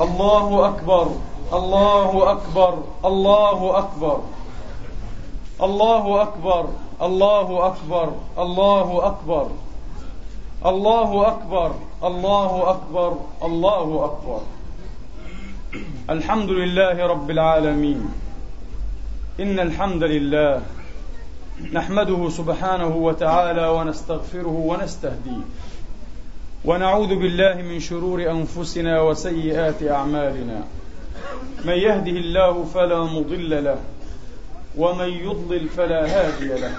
الله أكبر الله أكبر الله أكبر. الله أكبر الله أكبر الله أكبر. الله أكبر الله أكبر الله أكبر. الحمد لله رب العالمين. إن الحمد لله نحمده سبحانه وتعالى ونستغفره ونستهديه. ونعوذ بالله من شرور أنفسنا وسيئات أعمالنا. من يهده الله فلا مضل له ومن يضلل فلا هادي له.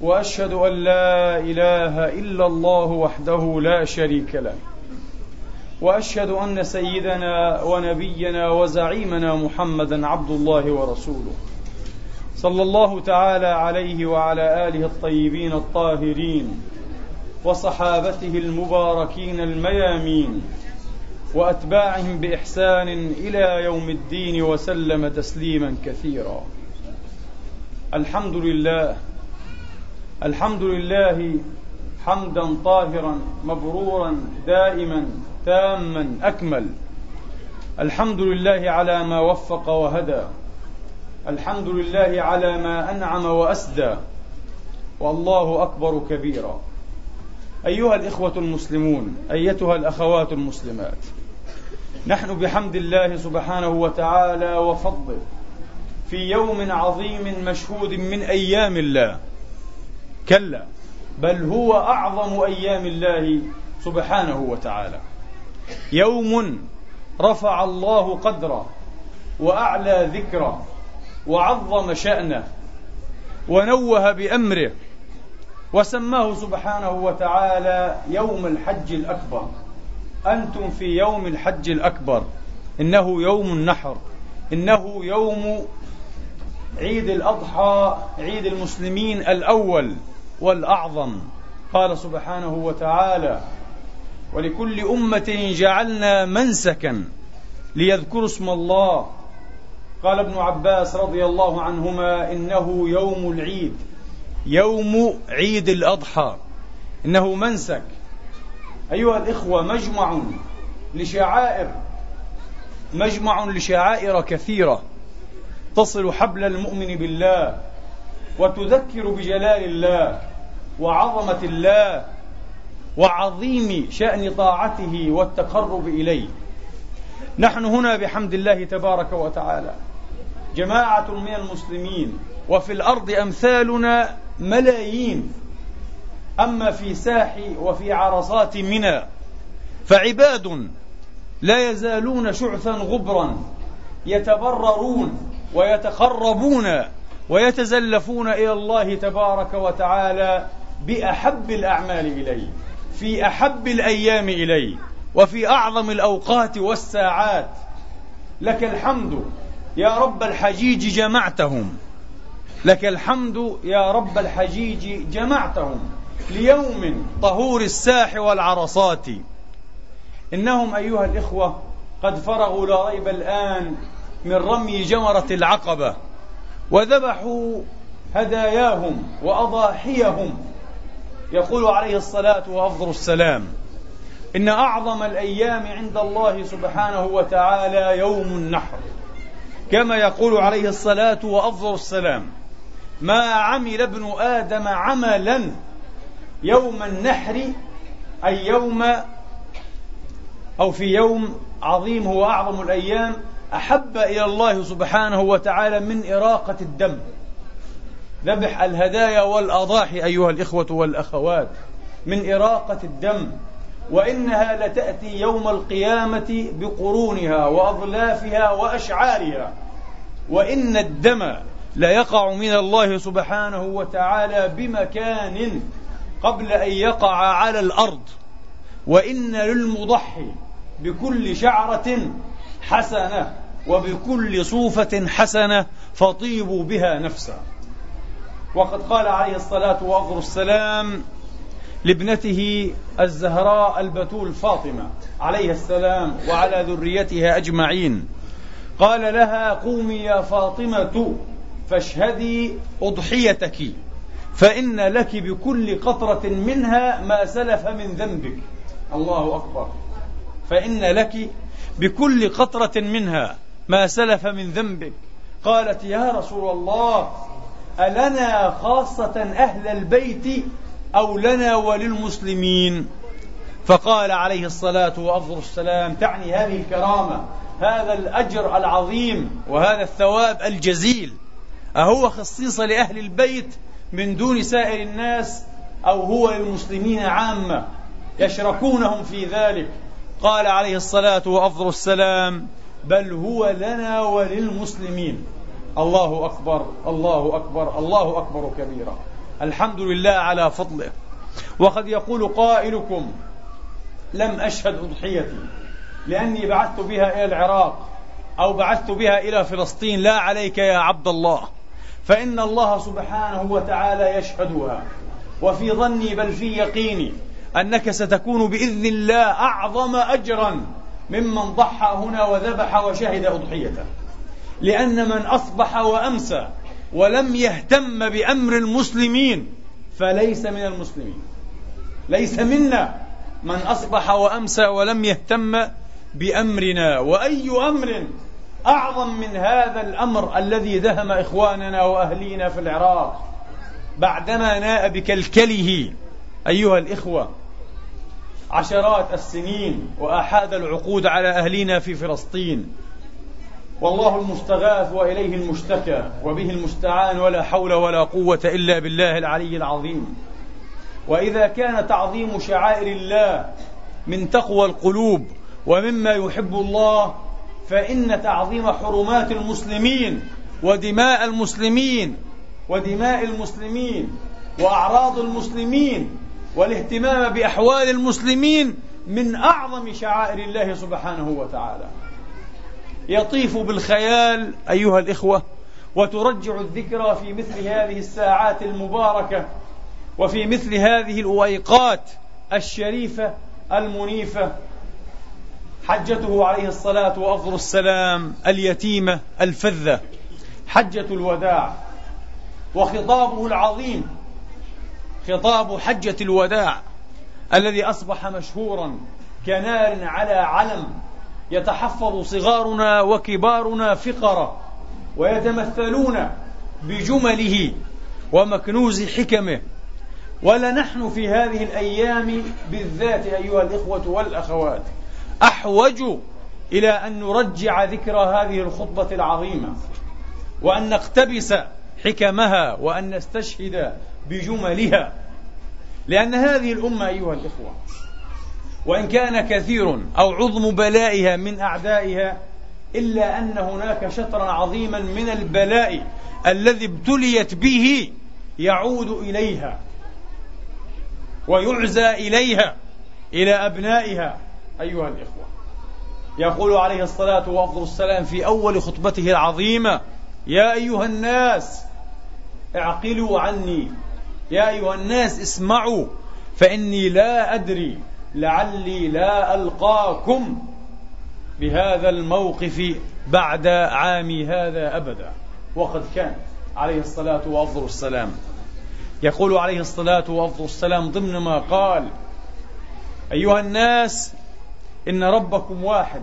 وأشهد أن لا إله إلا الله وحده لا شريك له. وأشهد أن سيدنا ونبينا وزعيمنا محمدا عبد الله ورسوله. صلى الله تعالى عليه وعلى آله الطيبين الطاهرين. وصحابته المباركين الميامين وأتباعهم بإحسان إلى يوم الدين وسلم تسليما كثيرا. الحمد لله الحمد لله حمدا طاهرا مبرورا دائما تاما أكمل. الحمد لله على ما وفق وهدى. الحمد لله على ما أنعم وأسدى. والله أكبر كبيرا. أيها الإخوة المسلمون أيتها الأخوات المسلمات نحن بحمد الله سبحانه وتعالى وفضله في يوم عظيم مشهود من أيام الله. كلا بل هو أعظم أيام الله سبحانه وتعالى. يوم رفع الله قدره وأعلى ذكره وعظم شأنه ونوه بأمره وسماه سبحانه وتعالى يوم الحج الأكبر. أنتم في يوم الحج الأكبر. إنه يوم النحر. إنه يوم عيد الأضحى عيد المسلمين الأول والأعظم. قال سبحانه وتعالى ولكل أمة جعلنا منسكا ليذكروا اسم الله. قال ابن عباس رضي الله عنهما إنه يوم العيد. يوم عيد الأضحى. إنه منسك. أيها الإخوة مجمع لشعائر مجمع لشعائر كثيرة. تصل حبل المؤمن بالله وتذكر بجلال الله وعظمة الله وعظيم شأن طاعته والتقرب إليه. نحن هنا بحمد الله تبارك وتعالى. جماعة من المسلمين وفي الأرض أمثالنا ملايين. أما في ساح وفي عرصات منى فعباد لا يزالون شعثا غبرا يتبررون ويتقربون ويتزلفون إلى الله تبارك وتعالى بأحب الأعمال إليه في أحب الأيام إليه وفي أعظم الأوقات والساعات. لك الحمد يا رب الحجيج جمعتهم. لك الحمد يا رب الحجيج جمعتهم. ليوم طهور الساح والعرصات. إنهم أيها الإخوة قد فرغوا لا ريب الآن من رمي جمرة العقبة وذبحوا هداياهم وأضاحيهم. يقول عليه الصلاة وأفضل السلام إن أعظم الأيام عند الله سبحانه وتعالى يوم النحر. كما يقول عليه الصلاة وأفضل السلام ما عمل ابن آدم عملا يوم النحر أي يوم أو في يوم عظيم هو أعظم الأيام أحب إلى الله سبحانه وتعالى من إراقة الدم. ذبح الهدايا والأضاحي أيها الإخوة والأخوات من إراقة الدم وإنها لتأتي يوم القيامة بقرونها وأظلافها وأشعارها. وإن الدم لا يقع من الله سبحانه وتعالى بمكان قبل أن يقع على الأرض. وإن للمضحي بكل شعرة حسنة وبكل صوفة حسنة فطيبوا بها نفسا. وقد قال عليه الصلاة وأفضل السلام لابنته الزهراء البتول فاطمة عليه السلام وعلى ذريتها أجمعين. قال لها قومي يا فاطمة فاشهدي أضحيتك فإن لك بكل قطرة منها ما سلف من ذنبك. الله أكبر. فإن لك بكل قطرة منها ما سلف من ذنبك. قالت يا رسول الله ألنا خاصة أهل البيت أو لنا وللمسلمين؟ فقال عليه الصلاة وأفضل السلام تعني هذه الكرامة. هذا الأجر العظيم وهذا الثواب الجزيل. أهو خصيصة لأهل البيت من دون سائر الناس أو هو للمسلمين عامة يشركونهم في ذلك. قال عليه الصلاة وأفضل السلام بل هو لنا وللمسلمين. الله أكبر الله أكبر الله أكبر كبيرا. الحمد لله على فضله. وقد يقول قائلكم لم أشهد أضحيتي. لأني بعثت بها إلى العراق أو بعثت بها إلى فلسطين. لا عليك يا عبد الله. فإن الله سبحانه وتعالى يشهدها. وفي ظني بل في يقيني أنك ستكون بإذن الله أعظم أجرا ممن ضحى هنا وذبح وشهد أضحيته. لأن من أصبح وأمسى ولم يهتم بأمر المسلمين فليس من المسلمين. ليس منا من أصبح وأمسى ولم يهتم بأمرنا وأي أمر أعظم من هذا الأمر الذي دهم إخواننا وأهلينا في العراق بعدما ناء بكلكله أيها الإخوة عشرات السنين وأحاد العقود على أهلنا في فلسطين. والله المستغاث وإليه المشتكى وبه المستعان ولا حول ولا قوة إلا بالله العلي العظيم. وإذا كان تعظيم شعائر الله من تقوى القلوب ومما يحب الله فإن تعظيم حرمات المسلمين ودماء المسلمين ودماء المسلمين وأعراض المسلمين والاهتمام بأحوال المسلمين من أعظم شعائر الله سبحانه وتعالى. يطيف بالخيال أيها الإخوة وترجع الذكرى في مثل هذه الساعات المباركة وفي مثل هذه الأويقات الشريفة المنيفة حجته عليه الصلاة وأفضل السلام اليتيمة الفذة. حجة الوداع. وخطابه العظيم. خطاب حجة الوداع. الذي أصبح مشهورا كنار على علم. يتحفظ صغارنا وكبارنا فقرة. ويتمثلون بجمله ومكنوز حكمه. ولنحن في هذه الأيام بالذات أيها الإخوة والأخوات. أحوج إلى أن نرجع ذكرى هذه الخطبة العظيمة وأن نقتبس حكمها وأن نستشهد بجملها. لأن هذه الأمة أيها الإخوة وإن كان كثير أو عظم بلائها من أعدائها إلا أن هناك شطرا عظيما من البلاء الذي ابتليت به يعود إليها ويعزى إليها إلى أبنائها. أيها الإخوة. يقول عليه الصلاة وأفضل السلام في أول خطبته العظيمة يا أيها الناس اعقلوا عني. يا أيها الناس اسمعوا. فإني لا أدري لعلي لا ألقاكم بهذا الموقف بعد عامي هذا أبدا. وقد كان عليه الصلاة وأفضل السلام. يقول عليه الصلاة وأفضل السلام ضمن ما قال أيها الناس إن ربكم واحد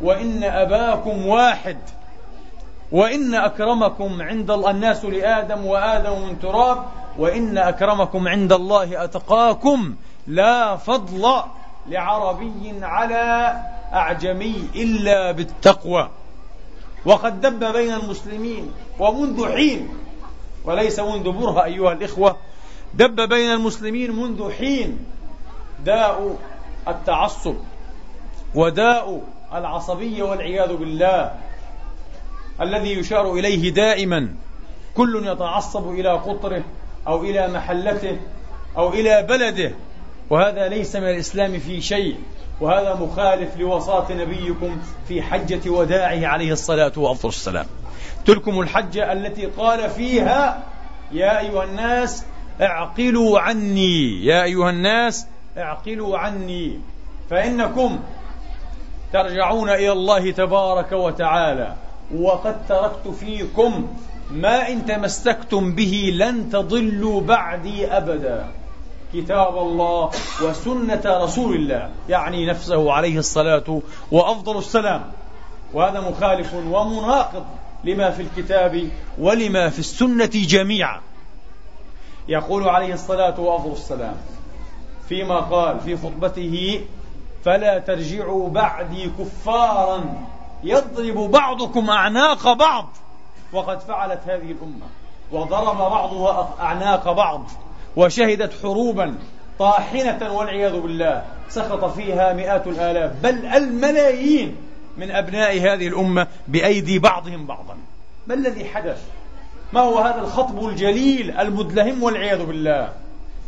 وإن أباكم واحد وإن أكرمكم عند الناس لآدم وآدم من تراب وإن أكرمكم عند الله أتقاكم لا فضل لعربي على أعجمي إلا بالتقوى. وقد دب بين المسلمين ومنذ حين وليس منذ برهة أيها الإخوة دب بين المسلمين منذ حين داء التعصب. وداء العصبية والعياذ بالله الذي يشار إليه دائما. كل يتعصب إلى قطره أو إلى محلته أو إلى بلده. وهذا ليس من الإسلام في شيء. وهذا مخالف لوصاة نبيكم في حجة وداعه عليه الصلاة والسلام. تلكم الحجة التي قال فيها يا أيها الناس اعقلوا عني. يا أيها الناس اعقلوا عني. فإنكم ترجعون إلى الله تبارك وتعالى. وقد تركت فيكم ما إن تمسكتم به لن تضلوا بعدي أبدا. كتاب الله وسنة رسول الله يعني نفسه عليه الصلاة وأفضل السلام. وهذا مخالف ومناقض لما في الكتاب ولما في السنة جميعا. يقول عليه الصلاة وأفضل السلام فيما قال في خطبته فلا ترجعوا بعدي كفارا. يضرب بعضكم أعناق بعض. وقد فعلت هذه الأمة. وضرب بعضها أعناق بعض. وشهدت حروبا. طاحنة والعياذ بالله. سقط فيها مئات الآلاف. بل الملايين من أبناء هذه الأمة بأيدي بعضهم بعضا. ما الذي حدث؟ ما هو هذا الخطب الجليل المدلهم والعياذ بالله؟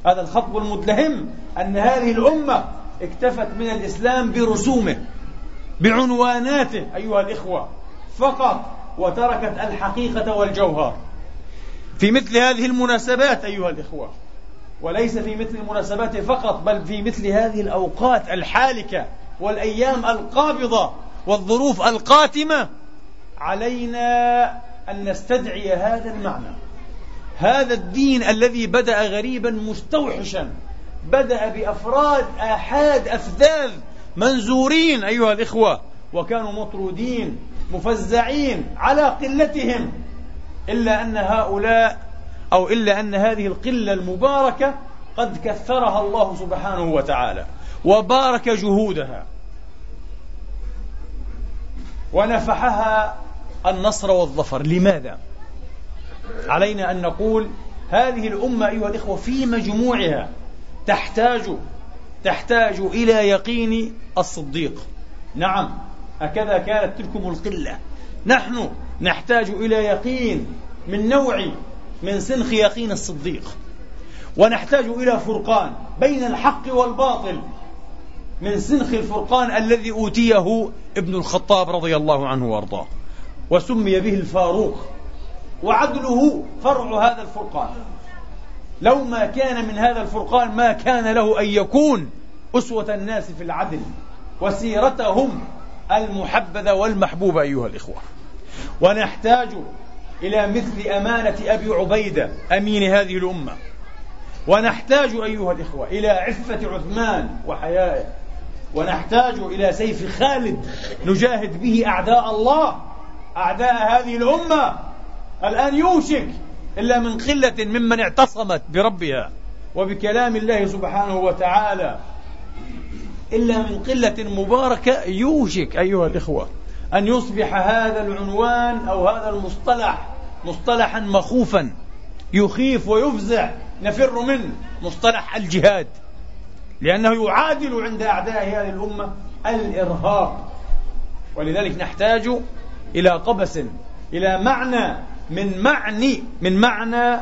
هذا الخطب المدلهم أن هذه الأمة اكتفت من الإسلام برسومه بعنواناته أيها الإخوة فقط وتركت الحقيقة والجوهر. في مثل هذه المناسبات أيها الإخوة وليس في مثل المناسبات فقط بل في مثل هذه الأوقات الحالكة والأيام القابضة والظروف القاتمة علينا أن نستدعي هذا المعنى. هذا الدين الذي بدأ غريبا مستوحشا. بدأ بأفراد آحاد أفذاذ منزورين أيها الإخوة وكانوا مطرودين مفزعين على قلتهم إلا أن هؤلاء أو إلا أن هذه القلة المباركة قد كثرها الله سبحانه وتعالى وبارك جهودها ونفحها النصر والظفر لماذا؟ علينا أن نقول هذه الأمة أيها الإخوة في مجموعها تحتاج تحتاج إلى يقين الصديق. نعم هكذا كانت تلكم القلة. نحن نحتاج إلى يقين من نوع من سنخ يقين الصديق. ونحتاج إلى فرقان بين الحق والباطل من سنخ الفرقان الذي أوتيه ابن الخطاب رضي الله عنه وأرضاه. وسمي به الفاروق. وعدله فرع هذا الفرقان. لو ما كان من هذا الفرقان ما كان له أن يكون أسوة الناس في العدل وسيرتهم المحبذة والمحبوبة أيها الإخوة. ونحتاج إلى مثل أمانة أبي عبيدة أمين هذه الأمة. ونحتاج أيها الإخوة إلى عفة عثمان وحيائه ونحتاج إلى سيف خالد نجاهد به أعداء الله أعداء هذه الأمة. الآن يوشك إلا من قلة ممن اعتصمت بربها وبكلام الله سبحانه وتعالى. إلا من قلة مباركة يوشك أيها الإخوة أن يصبح هذا العنوان أو هذا المصطلح مصطلحا مخوفا يخيف ويفزع نفر منه مصطلح الجهاد لأنه يعادل عند أعداء هذه الأمة الإرهاب ولذلك نحتاج إلى قبس إلى معنى من معني من معنى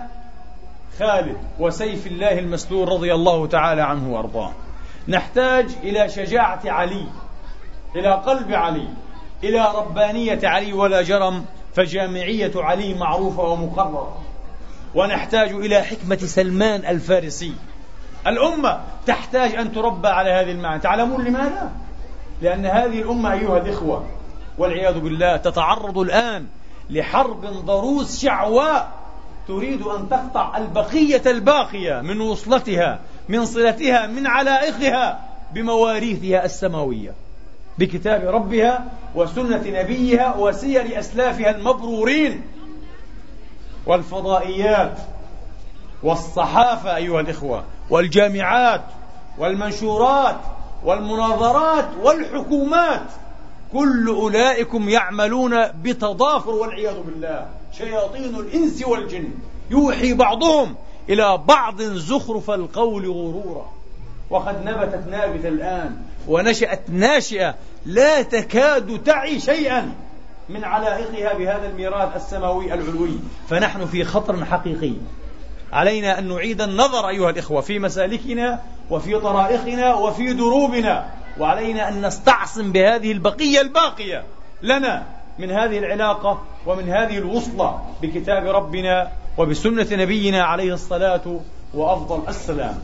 خالد وسيف الله المسلول رضي الله تعالى عنه وأرضاه. نحتاج إلى شجاعة علي إلى قلب علي إلى ربانية علي ولا جرم فجامعية علي معروفة ومقررة. ونحتاج إلى حكمة سلمان الفارسي. الأمة تحتاج أن تربى على هذه المعنى تعلمون لماذا؟ لأن هذه الأمة أيها الإخوة والعياذ بالله تتعرض الآن لحرب ضروس شعواء تريد أن تقطع البقية الباقية من وصلتها من صلتها من علائقها بمواريثها السماوية بكتاب ربها وسنة نبيها وسير أسلافها المبرورين والفضائيات والصحافة أيها الإخوة والجامعات والمنشورات والمناظرات والحكومات. كل أولئكم يعملون بتضافر والعياذ بالله. شياطين الإنس والجن. يوحي بعضهم إلى بعض زخرف القول غرورا. وقد نبتت نابت الآن ونشأت ناشئة لا تكاد تعي شيئا من علائقها بهذا الميراث السماوي العلوي. فنحن في خطر حقيقي. علينا أن نعيد النظر أيها الإخوة في مسالكنا وفي طرائقنا وفي دروبنا وعلينا أن نستعصم بهذه البقية الباقية لنا من هذه العلاقة ومن هذه الوصلة بكتاب ربنا وبسنة نبينا عليه الصلاة وأفضل السلام.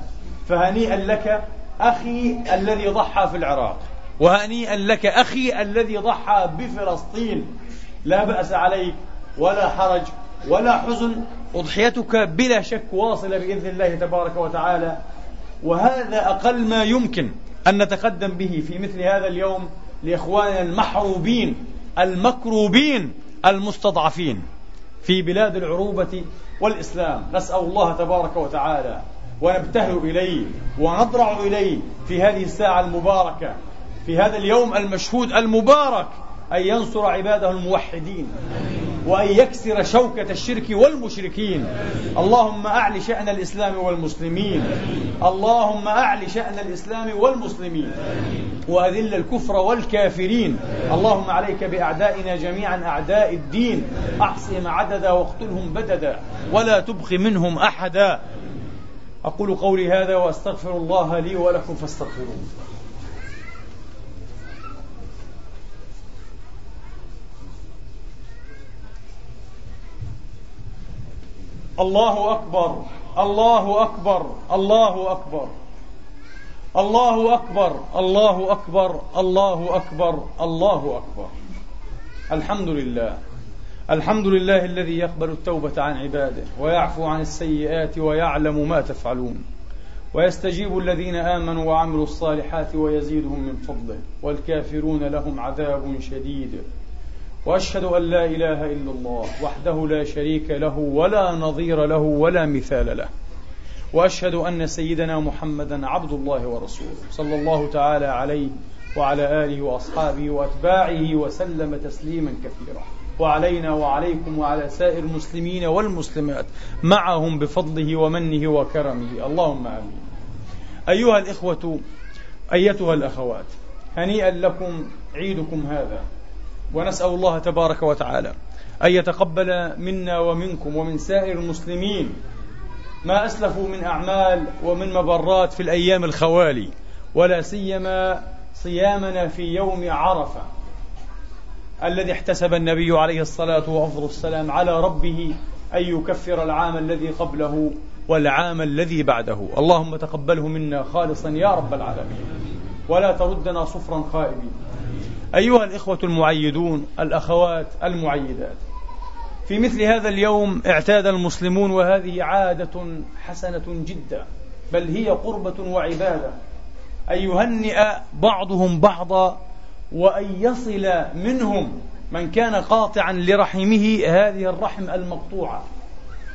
فهنيئا لك أخي الذي ضحى في العراق وهنيئا لك أخي الذي ضحى بفلسطين. لا بأس عليك ولا حرج ولا حزن أضحيتك بلا شك واصلة بإذن الله تبارك وتعالى. وهذا أقل ما يمكن أن نتقدم به في مثل هذا اليوم لإخواننا المحروبين المكروبين المستضعفين في بلاد العروبة والإسلام. نسأل الله تبارك وتعالى ونبتهل إليه ونضرع إليه في هذه الساعة المباركة في هذا اليوم المشهود المبارك أن ينصر عباده الموحدين وأن يكسر شوكة الشرك والمشركين. اللهم أعل شأن الإسلام والمسلمين. اللهم أعل شأن الإسلام والمسلمين. وأذل الكفر والكافرين. اللهم عليك بأعدائنا جميعا أعداء الدين. أحصهم عددا واقتلهم بددا. ولا تبق منهم أحدا. أقول قولي هذا وأستغفر الله لي ولكم فاستغفروه. الله أكبر الله أكبر الله أكبر الله أكبر الله أكبر الله أكبر الله أكبر الحمد لله الحمد لله الذي يقبل التوبة عن عباده ويعفو عن السيئات ويعلم ما تفعلون ويستجيب الذين آمنوا وعملوا الصالحات ويزيدهم من فضله والكافرون لهم عذاب شديد وأشهد أن لا إله إلا الله وحده لا شريك له ولا نظير له ولا مثال له. وأشهد أن سيدنا محمدا عبد الله ورسوله. صلى الله تعالى عليه وعلى آله وأصحابه وأتباعه وسلم تسليما كثيرا. وعلينا وعليكم وعلى سائر المسلمين والمسلمات. معهم بفضله ومنه وكرمه. اللهم آمين. أيها الإخوة أيتها الأخوات هنيئا لكم عيدكم هذا. ونسأل الله تبارك وتعالى أن يتقبل منا ومنكم ومن سائر المسلمين ما أسلفوا من أعمال ومن مبرات في الأيام الخوالي ولا سيما صيامنا في يوم عرفة الذي احتسب النبي عليه الصلاة وأفضل السلام على ربه أن يكفر العام الذي قبله والعام الذي بعده. اللهم تقبله منا خالصا يا رب العالمين. ولا تردنا صفرا خائبين. أيها الإخوة المعيدون الأخوات المعيدات في مثل هذا اليوم اعتاد المسلمون وهذه عادة حسنة جدا بل هي قربة وعبادة. أن يهنئ بعضهم بعضا وأن يصل منهم من كان قاطعا لرحمه هذه الرحم المقطوعة.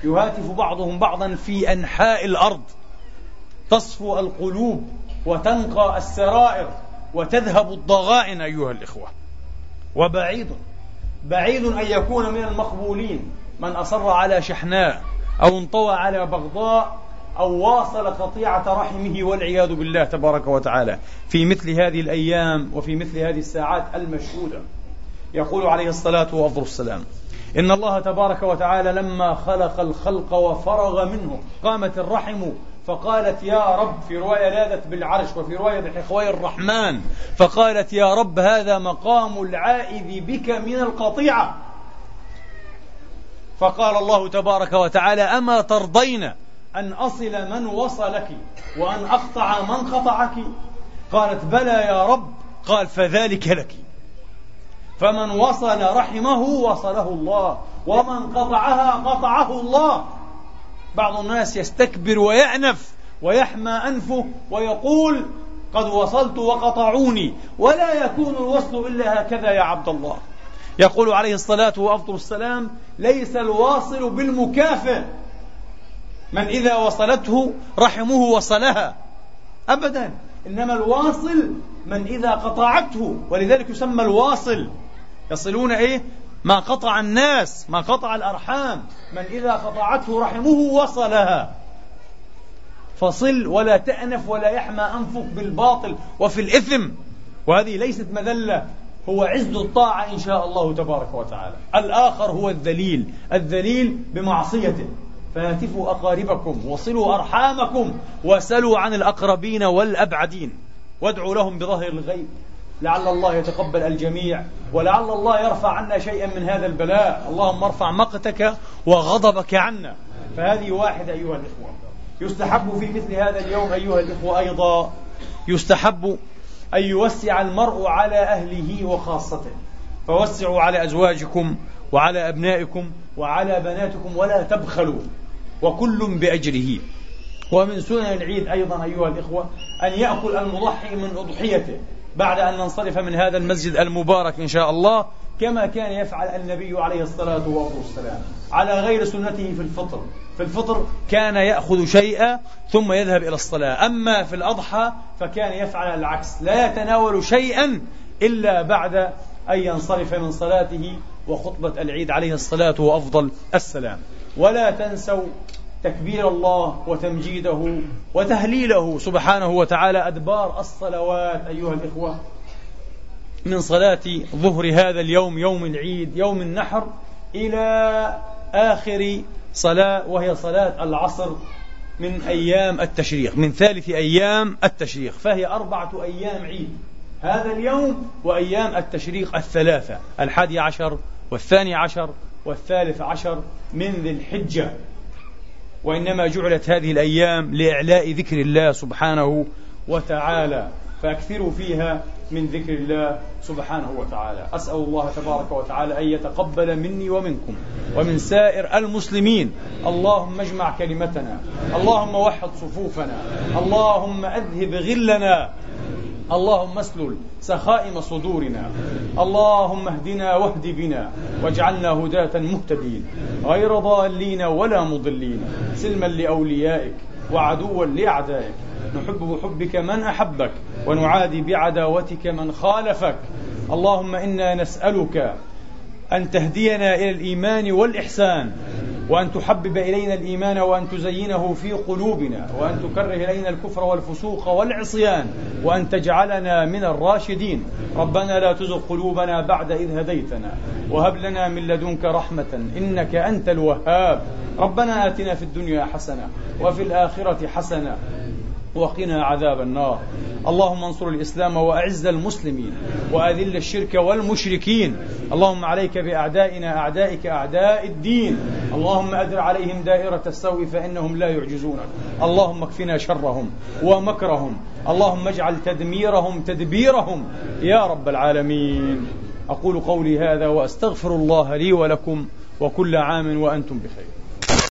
يهاتف بعضهم بعضا في أنحاء الأرض تصفو القلوب وتنقى السرائر. وتذهب الضغائن أيها الإخوة. وبعيد بعيد أن يكون من المقبولين من أصر على شحناء أو انطوى على بغضاء أو واصل قطيعة رحمه والعياذ بالله تبارك وتعالى. في مثل هذه الأيام وفي مثل هذه الساعات المشهودة يقول عليه الصلاة وأفضل السلام إن الله تبارك وتعالى لما خلق الخلق وفرغ منه قامت الرحم فقالت يا رب في رواية لاذت بالعرش وفي رواية بحخوي الرحمن فقالت يا رب هذا مقام العائذ بك من القطيعة. فقال الله تبارك وتعالى أما ترضين أن أصل من وصلك وأن أقطع من قطعك قالت بلى يا رب. قال فذلك لك. فمن وصل رحمه وصله الله ومن قطعها قطعه الله. بعض الناس يستكبر ويأنف ويحمى أنفه ويقول قد وصلت وقطعوني ولا يكون الوصل إلا هكذا يا عبد الله. يقول عليه الصلاة وأفضل السلام ليس الواصل بالمكافئ من إذا وصلته رحمه وصلها. أبدا. إنما الواصل من إذا قطعته. ولذلك يسمى الواصل. يصلون إيه؟ ما قطع الناس ما قطع الأرحام. من إذا قطعته رحمه وصلها. فصل ولا تأنف ولا يحمى أنفك بالباطل وفي الإثم. وهذه ليست مذلة. هو عز الطاعة إن شاء الله تبارك وتعالى. الآخر هو الذليل. الذليل بمعصيته فهاتفوا أقاربكم وصلوا أرحامكم وسلوا عن الأقربين والأبعدين. وادعوا لهم بظهر الغيب. لعل الله يتقبل الجميع ولعل الله يرفع عنا شيئا من هذا البلاء. اللهم ارفع مقتك وغضبك عنا. فهذه واحدة أيها الإخوة. يستحب في مثل هذا اليوم أيها الإخوة أيضا يستحب أن يوسع المرء على أهله وخاصته. فوسعوا على أزواجكم وعلى أبنائكم وعلى بناتكم ولا تبخلوا وكل بأجره. ومن سنن العيد أيضا أيها الإخوة أن يأكل المضحي من أضحيته. بعد أن ننصرف من هذا المسجد المبارك إن شاء الله كما كان يفعل النبي عليه الصلاة والسلام. على غير سنته في الفطر. في الفطر كان يأخذ شيئا ثم يذهب إلى الصلاة. أما في الأضحى فكان يفعل العكس. لا يتناول شيئا إلا بعد أن ينصرف من صلاته وخطبة العيد عليه الصلاة وأفضل السلام. ولا تنسوا تكبير الله وتمجيده وتهليله سبحانه وتعالى أدبار الصلوات أيها الإخوة. من صلاة ظهر هذا اليوم يوم العيد يوم النحر إلى آخر صلاة وهي صلاة العصر من أيام التشريق من ثالث أيام التشريق فهي أربعة أيام عيد هذا اليوم وأيام التشريق الثلاثة الحادي عشر والثاني عشر والثالث عشر من ذي الحجة. وإنما جعلت هذه الأيام لإعلاء ذكر الله سبحانه وتعالى. فأكثروا فيها من ذكر الله سبحانه وتعالى. أسأل الله تبارك وتعالى أن يتقبل مني ومنكم ومن سائر المسلمين. اللهم اجمع كلمتنا. اللهم وحد صفوفنا. اللهم أذهب غلنا. اللهم اسلل سخائم صدورنا. اللهم اهدنا واهد بنا واجعلنا هداة مهتدين. غير ضالين ولا مضلين. سلما لأوليائك وعدوا لأعدائك. نحب بحبك من أحبك ونعادي بعداوتك من خالفك. اللهم إنا نسألك أن تهدينا إلى الإيمان والإحسان. وأن تحبب إلينا الإيمان وأن تزينه في قلوبنا وأن تكره إلينا الكفر والفسوق والعصيان وأن تجعلنا من الراشدين. ربنا لا تزغ قلوبنا بعد إذ هديتنا وهب لنا من لدنك رحمة إنك أنت الوهاب. ربنا آتنا في الدنيا حسنة وفي الآخرة حسنة وقنا عذاب النار. اللهم انصر الإسلام وأعز المسلمين وأذل الشرك والمشركين. اللهم عليك بأعدائنا أعدائك أعداء الدين. اللهم أدر عليهم دائرة السوء فإنهم لا يعجزونك اللهم اكفنا شرهم ومكرهم. اللهم اجعل تدميرهم تدبيرهم. يا رب العالمين. أقول قولي هذا وأستغفر الله لي ولكم وكل عام وأنتم بخير.